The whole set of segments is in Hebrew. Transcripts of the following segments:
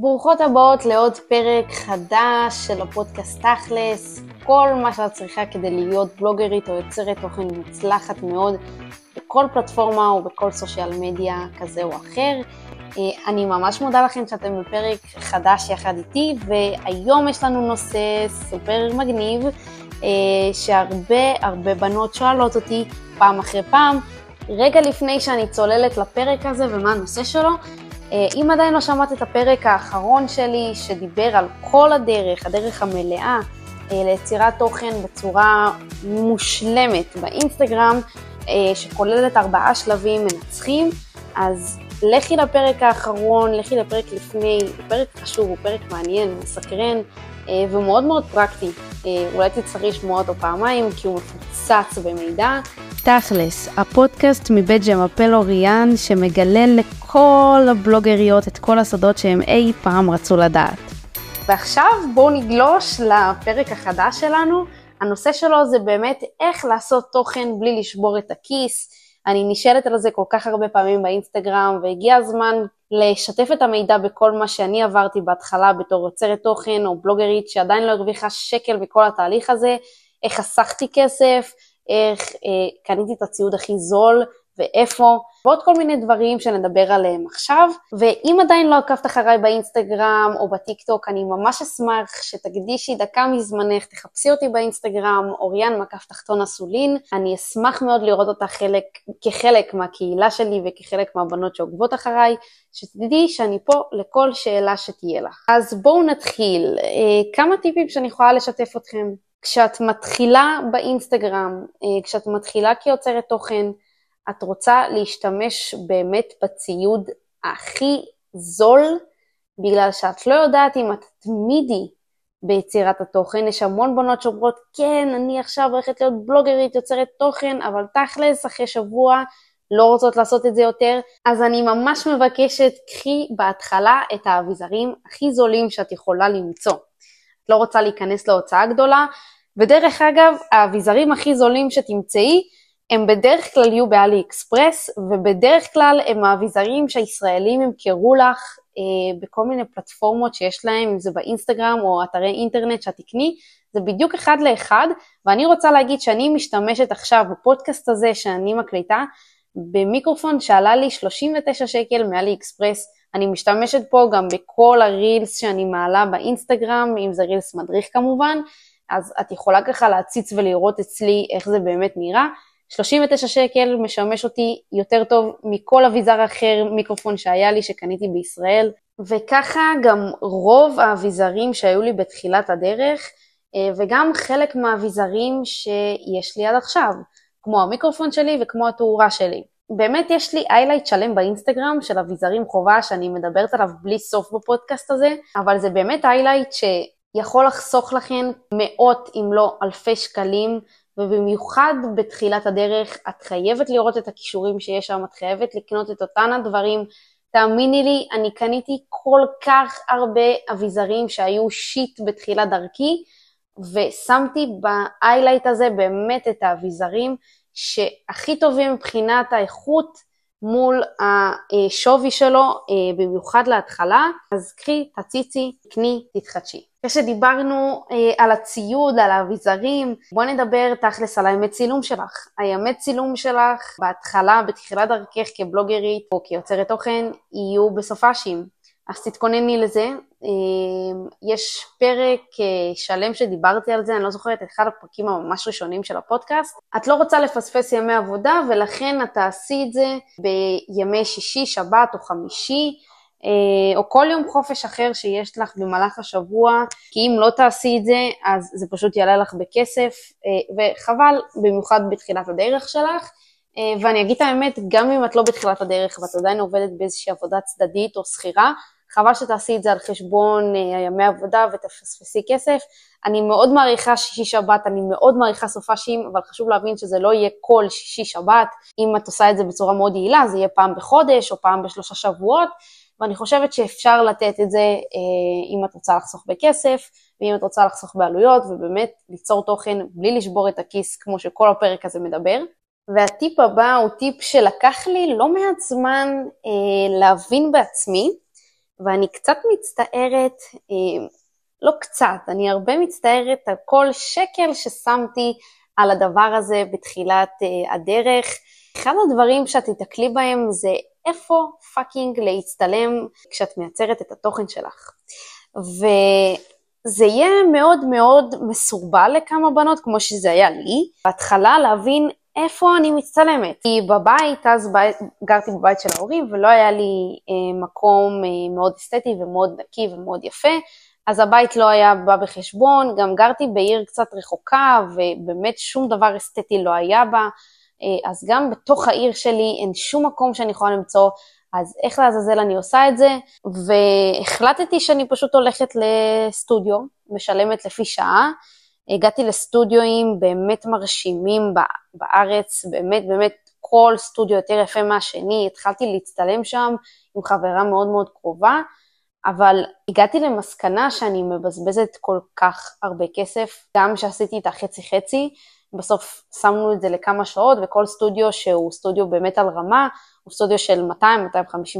ברוכות הבאות לעוד פרק חדש של הפודקאסט תכלס, כל מה שאת צריכה כדי להיות בלוגרית או יוצרת תוכן מוצלחת מאוד בכל פלטפורמה או בכל סושיאל מדיה כזה או אחר. אה, אני ממש מודה לכם שאתם בפרק חדש יחד איתי, והיום יש לנו נושא סופר מגניב, אה, שהרבה הרבה בנות שואלות אותי פעם אחרי פעם, רגע לפני שאני צוללת לפרק הזה ומה הנושא שלו, אם עדיין לא שמעת את הפרק האחרון שלי שדיבר על כל הדרך, הדרך המלאה ליצירת תוכן בצורה מושלמת באינסטגרם, שכוללת ארבעה שלבים מנצחים, אז לכי לפרק האחרון, לכי לפרק לפני, הוא פרק חשוב, הוא פרק מעניין, מסקרן אה, ומאוד מאוד פרקטי. אה, אולי תצטרכי לשמוע אותו פעמיים כי הוא מפוצץ במידע. תכלס, הפודקאסט מבית ג'מפל אוריאן שמגלה לכל הבלוגריות את כל הסודות שהם אי פעם רצו לדעת. ועכשיו בואו נגלוש לפרק החדש שלנו. הנושא שלו זה באמת איך לעשות תוכן בלי לשבור את הכיס. אני נשאלת על זה כל כך הרבה פעמים באינסטגרם, והגיע הזמן לשתף את המידע בכל מה שאני עברתי בהתחלה בתור יוצרת תוכן או בלוגרית שעדיין לא הרוויחה שקל בכל התהליך הזה, איך חסכתי כסף, איך אה, קניתי את הציוד הכי זול, ואיפה, ועוד כל מיני דברים שנדבר עליהם עכשיו. ואם עדיין לא עקבת אחריי באינסטגרם או בטיקטוק, אני ממש אשמח שתקדישי דקה מזמנך, תחפשי אותי באינסטגרם, אוריאן מקף תחתון אסולין. אני אשמח מאוד לראות אותך חלק, כחלק מהקהילה שלי וכחלק מהבנות שעוקבות אחריי, שתדעי שאני פה לכל שאלה שתהיה לך. אז בואו נתחיל. אה, כמה טיפים שאני יכולה לשתף אתכם. כשאת מתחילה באינסטגרם, אה, כשאת מתחילה כיוצרת תוכן, את רוצה להשתמש באמת בציוד הכי זול, בגלל שאת לא יודעת אם את תמידי ביצירת התוכן. יש המון בנות שאומרות, כן, אני עכשיו הולכת להיות בלוגרית, יוצרת תוכן, אבל תכלס, אחרי שבוע לא רוצות לעשות את זה יותר. אז אני ממש מבקשת, קחי בהתחלה את האביזרים הכי זולים שאת יכולה למצוא. את לא רוצה להיכנס להוצאה גדולה, ודרך אגב, האביזרים הכי זולים שתמצאי, הם בדרך כלל יהיו באלי אקספרס, ובדרך כלל הם האביזרים שהישראלים ימכרו לך אה, בכל מיני פלטפורמות שיש להם, אם זה באינסטגרם או אתרי אינטרנט שאת תקני, זה בדיוק אחד לאחד, ואני רוצה להגיד שאני משתמשת עכשיו בפודקאסט הזה שאני מקליטה, במיקרופון שעלה לי 39 שקל מאלי אקספרס, אני משתמשת פה גם בכל הרילס שאני מעלה באינסטגרם, אם זה רילס מדריך כמובן, אז את יכולה ככה להציץ ולראות אצלי איך זה באמת נראה. 39 שקל משמש אותי יותר טוב מכל אביזר אחר מיקרופון שהיה לי שקניתי בישראל, וככה גם רוב האביזרים שהיו לי בתחילת הדרך, אה, וגם חלק מהאביזרים שיש לי עד עכשיו, כמו המיקרופון שלי וכמו התאורה שלי. באמת יש לי highlight שלם באינסטגרם של אביזרים חובה שאני מדברת עליו בלי סוף בפודקאסט הזה, אבל זה באמת highlight שיכול לחסוך לכם מאות אם לא אלפי שקלים ובמיוחד בתחילת הדרך, את חייבת לראות את הכישורים שיש שם, את חייבת לקנות את אותן הדברים. תאמיני לי, אני קניתי כל כך הרבה אביזרים שהיו שיט בתחילת דרכי, ושמתי באיילייט הזה באמת את האביזרים שהכי טובים מבחינת האיכות, מול השווי שלו, אה, במיוחד להתחלה, אז קחי, תציצי, קני, תתחדשי. אחרי שדיברנו אה, על הציוד, על האביזרים, בואי נדבר תכלס על האמת צילום שלך. הימת צילום שלך בהתחלה, בתחילת דרכך כבלוגרית או כיוצרת תוכן, יהיו בסופאשים. אז תתכונני לזה. אמ, יש פרק אה, שלם שדיברתי על זה, אני לא זוכרת, אחד הפרקים הממש ראשונים של הפודקאסט. את לא רוצה לפספס ימי עבודה, ולכן את תעשי את זה בימי שישי, שבת או חמישי. אה, או כל יום חופש אחר שיש לך במהלך השבוע, כי אם לא תעשי את זה, אז זה פשוט יעלה לך בכסף, אה, וחבל, במיוחד בתחילת הדרך שלך. ואני אגיד את האמת, גם אם את לא בתחילת הדרך ואת עדיין עובדת באיזושהי עבודה צדדית או שכירה, חבל שתעשי את זה על חשבון אה, ימי עבודה ותפספסי כסף. אני מאוד מעריכה שישי שבת, אני מאוד מעריכה סופאשים, אבל חשוב להבין שזה לא יהיה כל שישי שבת. אם את עושה את זה בצורה מאוד יעילה, זה יהיה פעם בחודש או פעם בשלושה שבועות, ואני חושבת שאפשר לתת את זה אה, אם את רוצה לחסוך בכסף, ואם את רוצה לחסוך בעלויות, ובאמת ליצור תוכן בלי לשבור את הכיס, כמו שכל הפרק הזה מדבר. והטיפ הבא הוא טיפ שלקח לי לא מעט זמן אה, להבין בעצמי, ואני קצת מצטערת, אה, לא קצת, אני הרבה מצטערת על כל שקל ששמתי על הדבר הזה בתחילת uh, הדרך. אחד הדברים שאת תתקלי בהם זה איפה fucking להצטלם כשאת מייצרת את התוכן שלך. וזה יהיה מאוד מאוד מסורבל לכמה בנות, כמו שזה היה לי. בהתחלה להבין איפה אני מצטלמת. כי בבית, אז בית, גרתי בבית של ההורים ולא היה לי אה, מקום אה, מאוד אסתטי ומאוד נקי ומאוד יפה, אז הבית לא היה בא בחשבון, גם גרתי בעיר קצת רחוקה ובאמת שום דבר אסתטי לא היה בה, אה, אז גם בתוך העיר שלי אין שום מקום שאני יכולה למצוא, אז איך לעזאזל אני עושה את זה, והחלטתי שאני פשוט הולכת לסטודיו, משלמת לפי שעה, הגעתי לסטודיואים באמת מרשימים בארץ, באמת באמת כל סטודיו יותר יפה מהשני, התחלתי להצטלם שם עם חברה מאוד מאוד קרובה, אבל הגעתי למסקנה שאני מבזבזת כל כך הרבה כסף, גם שעשיתי את החצי חצי, בסוף שמנו את זה לכמה שעות, וכל סטודיו שהוא סטודיו באמת על רמה, הוא סטודיו של 200-250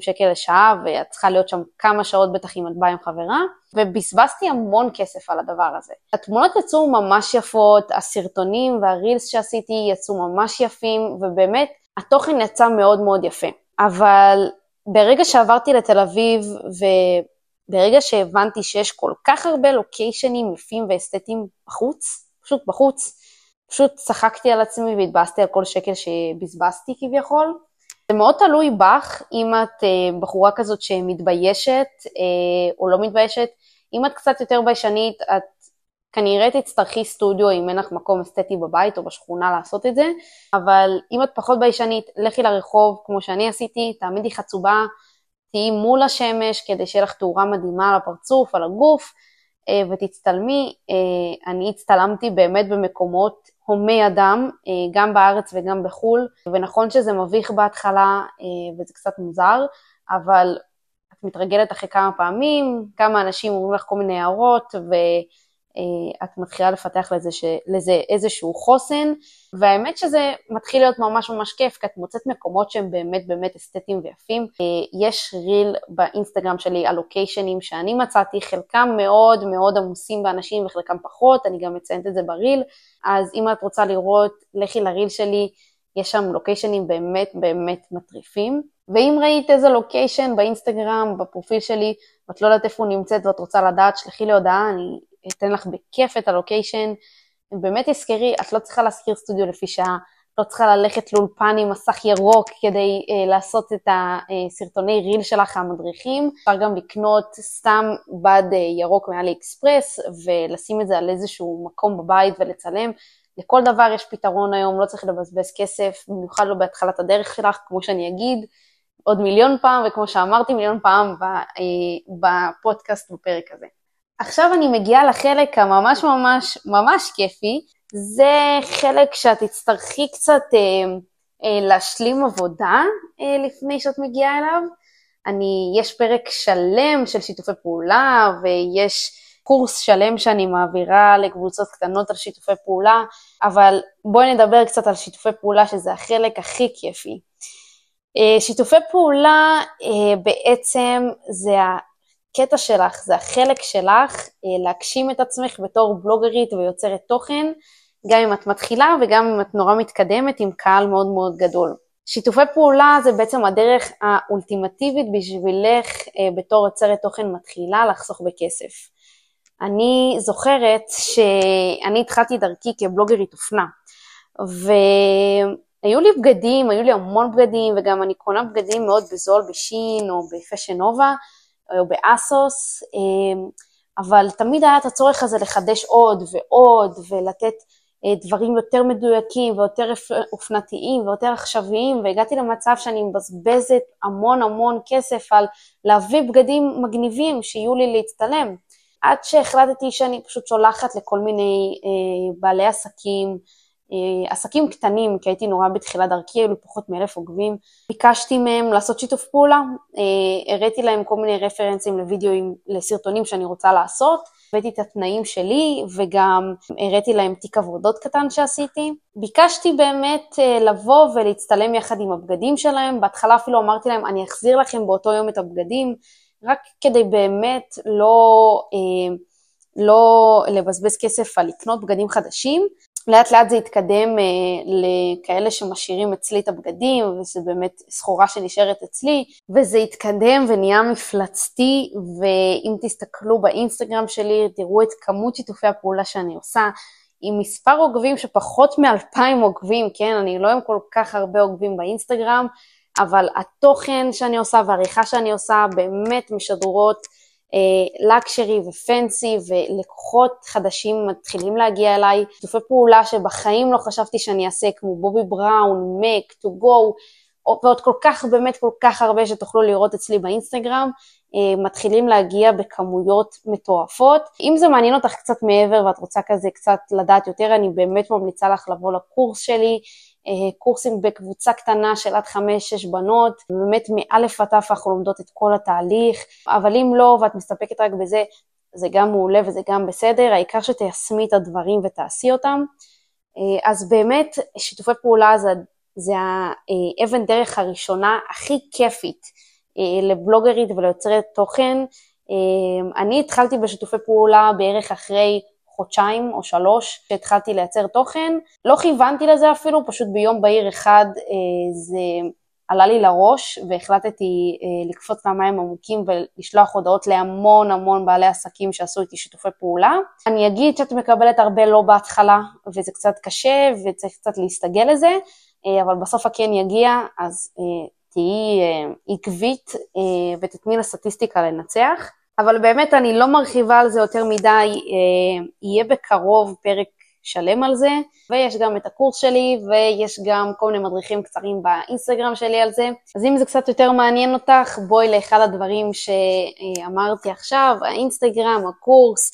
שקל לשעה, ואת צריכה להיות שם כמה שעות בטח אם את באה עם חברה, ובזבזתי המון כסף על הדבר הזה. התמונות יצאו ממש יפות, הסרטונים והרילס שעשיתי יצאו ממש יפים, ובאמת התוכן יצא מאוד מאוד יפה. אבל ברגע שעברתי לתל אביב, וברגע שהבנתי שיש כל כך הרבה לוקיישנים יפים ואסתטיים בחוץ, פשוט בחוץ, פשוט צחקתי על עצמי והתבאסתי על כל שקל שבזבזתי כביכול. זה מאוד תלוי בך, אם את uh, בחורה כזאת שמתביישת uh, או לא מתביישת. אם את קצת יותר ביישנית, את כנראה תצטרכי סטודיו אם אין לך מקום אסתטי בבית או בשכונה לעשות את זה, אבל אם את פחות ביישנית, לכי לרחוב כמו שאני עשיתי, תעמידי חצובה, תהיי מול השמש כדי שיהיה לך תאורה מדהימה על הפרצוף, על הגוף, אה, ותצטלמי. אה, אני הצטלמתי באמת במקומות הומי אדם, אה, גם בארץ וגם בחו"ל, ונכון שזה מביך בהתחלה וזה קצת מוזר, אבל את מתרגלת אחרי כמה פעמים, כמה אנשים אומרים לך כל מיני הערות, ו... אה, את מתחילה לפתח לזה, ש... לזה איזשהו חוסן, והאמת שזה מתחיל להיות ממש ממש כיף, כי את מוצאת מקומות שהם באמת באמת אסתטיים ויפים. אה, יש ריל באינסטגרם שלי על לוקיישנים שאני מצאתי, חלקם מאוד מאוד עמוסים באנשים וחלקם פחות, אני גם מציינת את זה בריל, אז אם את רוצה לראות, לכי לריל שלי, יש שם לוקיישנים באמת באמת מטריפים. ואם ראית איזה לוקיישן באינסטגרם, בפרופיל שלי, ואת לא יודעת איפה הוא נמצאת ואת רוצה לדעת, שלחי לי הודעה, אני אתן לך בכיף את הלוקיישן. באמת תזכרי, את לא צריכה להשכיר סטודיו לפי שעה, לא צריכה ללכת לאולפן עם מסך ירוק כדי אה, לעשות את הסרטוני ריל שלך המדריכים. אפשר גם לקנות סתם בד אה, ירוק מאלי אקספרס ולשים את זה על איזשהו מקום בבית ולצלם. לכל דבר יש פתרון היום, לא צריך לבזבז כסף, במיוחד לא בהתחלת הדרך שלך, כמו שאני אגיד עוד מיליון פעם, וכמו שאמרתי מיליון פעם אה, בפודקאסט בפרק הזה. עכשיו אני מגיעה לחלק הממש ממש ממש כיפי, זה חלק שאת תצטרכי קצת אה, אה, להשלים עבודה אה, לפני שאת מגיעה אליו. אני, יש פרק שלם של שיתופי פעולה ויש קורס שלם שאני מעבירה לקבוצות קטנות על שיתופי פעולה, אבל בואי נדבר קצת על שיתופי פעולה שזה החלק הכי כיפי. אה, שיתופי פעולה אה, בעצם זה הקטע שלך, זה החלק שלך אה, להגשים את עצמך בתור בלוגרית ויוצרת תוכן, גם אם את מתחילה וגם אם את נורא מתקדמת עם קהל מאוד מאוד גדול. שיתופי פעולה זה בעצם הדרך האולטימטיבית בשבילך אה, בתור יוצרת תוכן מתחילה לחסוך בכסף. אני זוכרת שאני התחלתי דרכי כבלוגרית אופנה, והיו לי בגדים, היו לי המון בגדים, וגם אני קונה בגדים מאוד בזול בשין או בפשן נובה, או באסוס, אמ, אבל תמיד היה את הצורך הזה לחדש עוד ועוד ולתת אה, דברים יותר מדויקים ויותר אופנתיים ויותר עכשוויים, והגעתי למצב שאני מבזבזת המון המון כסף על להביא בגדים מגניבים שיהיו לי להצטלם. עד שהחלטתי שאני פשוט שולחת לכל מיני אה, בעלי עסקים, עסקים קטנים, כי הייתי נורא בתחילת דרכי, היו לי פחות מאלף עוקבים. ביקשתי מהם לעשות שיתוף פעולה, אה, הראיתי להם כל מיני רפרנסים לוידאוים, לסרטונים שאני רוצה לעשות, הבאתי את התנאים שלי וגם הראיתי להם תיק עבודות קטן שעשיתי. ביקשתי באמת אה, לבוא ולהצטלם יחד עם הבגדים שלהם, בהתחלה אפילו אמרתי להם, אני אחזיר לכם באותו יום את הבגדים, רק כדי באמת לא, אה, לא לבזבז כסף על לקנות בגדים חדשים. לאט לאט זה התקדם אה, לכאלה שמשאירים אצלי את הבגדים, וזה באמת סחורה שנשארת אצלי, וזה התקדם ונהיה מפלצתי, ואם תסתכלו באינסטגרם שלי, תראו את כמות שיתופי הפעולה שאני עושה, עם מספר עוקבים שפחות מאלפיים עוקבים, כן, אני לא עם כל כך הרבה עוקבים באינסטגרם, אבל התוכן שאני עושה והעריכה שאני עושה באמת משדרות לקשרי אה, ופנסי ולקוחות חדשים מתחילים להגיע אליי, שיתופי פעולה שבחיים לא חשבתי שאני אעשה כמו בובי בראון, מק, טו גו, ועוד כל כך, באמת כל כך הרבה שתוכלו לראות אצלי באינסטגרם, אה, מתחילים להגיע בכמויות מטורפות. אם זה מעניין אותך קצת מעבר ואת רוצה כזה קצת לדעת יותר, אני באמת ממליצה לך לבוא לקורס שלי, קורסים בקבוצה קטנה של עד חמש-שש בנות, באמת מאלף עד תף אנחנו לומדות את כל התהליך, אבל אם לא ואת מסתפקת רק בזה, זה גם מעולה וזה גם בסדר, העיקר שתיישמי את הדברים ותעשי אותם. אה, אז באמת שיתופי פעולה זה, זה האבן דרך הראשונה הכי כיפית אה, לבלוגרית וליוצרת תוכן. אני התחלתי בשיתופי פעולה בערך אחרי חודשיים או שלוש שהתחלתי לייצר תוכן. לא כיוונתי לזה אפילו, פשוט ביום בהיר אחד אה, זה עלה לי לראש והחלטתי אה, לקפוץ למים עמוקים ולשלוח הודעות להמון המון בעלי עסקים שעשו איתי שיתופי פעולה. אני אגיד שאת מקבלת הרבה לא בהתחלה וזה קצת קשה וצריך קצת להסתגל לזה, אה, אבל בסוף הכן יגיע, אז אה, תהיי אה, עקבית אה, ותתני לסטטיסטיקה לנצח. אבל באמת אני לא מרחיבה על זה יותר מדי, אה, יהיה בקרוב פרק שלם על זה, ויש גם את הקורס שלי, ויש גם כל מיני מדריכים קצרים באינסטגרם שלי על זה. אז אם זה קצת יותר מעניין אותך, בואי לאחד הדברים שאמרתי עכשיו, האינסטגרם, הקורס,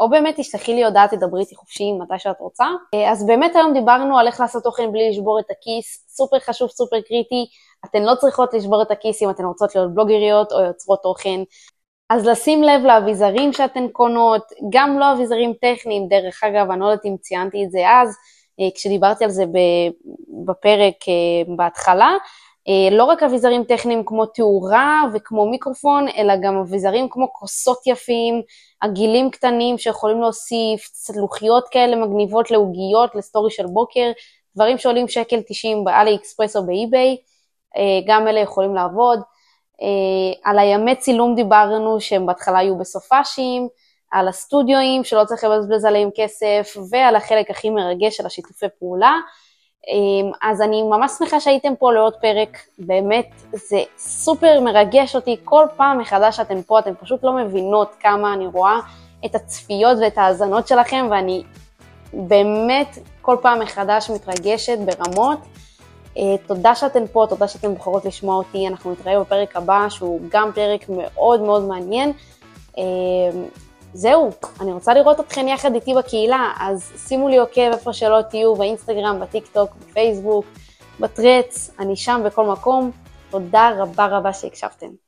או באמת תשלחי לי הודעה, תדברי איתי חופשי מתי שאת רוצה. אה, אז באמת היום דיברנו על איך לעשות תוכן בלי לשבור את הכיס, סופר חשוב, סופר קריטי. אתן לא צריכות לשבור את הכיס אם אתן רוצות להיות בלוגריות או יוצרות תוכן. אז לשים לב לאביזרים שאתן קונות, גם לא אביזרים טכניים, דרך אגב, אני לא יודעת אם ציינתי את זה אז, אה, כשדיברתי על זה בפרק אה, בהתחלה, אה, לא רק אביזרים טכניים כמו תאורה וכמו מיקרופון, אלא גם אביזרים כמו כוסות יפים, עגילים קטנים שיכולים להוסיף, צלוחיות כאלה מגניבות לעוגיות, לסטורי של בוקר, דברים שעולים שקל 90 באלי אקספרס או באי-ביי, גם אלה יכולים לעבוד. אה, על הימי צילום דיברנו שהם בהתחלה היו בסופאשים, על הסטודיואים שלא צריך לבזבז עליהם כסף, ועל החלק הכי מרגש של השיתופי פעולה. אה, אז אני ממש שמחה שהייתם פה לעוד פרק, באמת זה סופר מרגש אותי כל פעם מחדש שאתן פה, אתן פשוט לא מבינות כמה אני רואה את הצפיות ואת ההאזנות שלכם, ואני באמת כל פעם מחדש מתרגשת ברמות. אה, תודה שאתן פה, תודה שאתן בוחרות לשמוע אותי, אנחנו נתראה בפרק הבא שהוא גם פרק מאוד מאוד מעניין. אה, זהו, אני רוצה לראות אתכן יחד איתי בקהילה, אז שימו לי עוקב איפה שלא תהיו, באינסטגרם, בטיק טוק, בפייסבוק, בטרץ, אני שם בכל מקום. תודה רבה רבה שהקשבתם.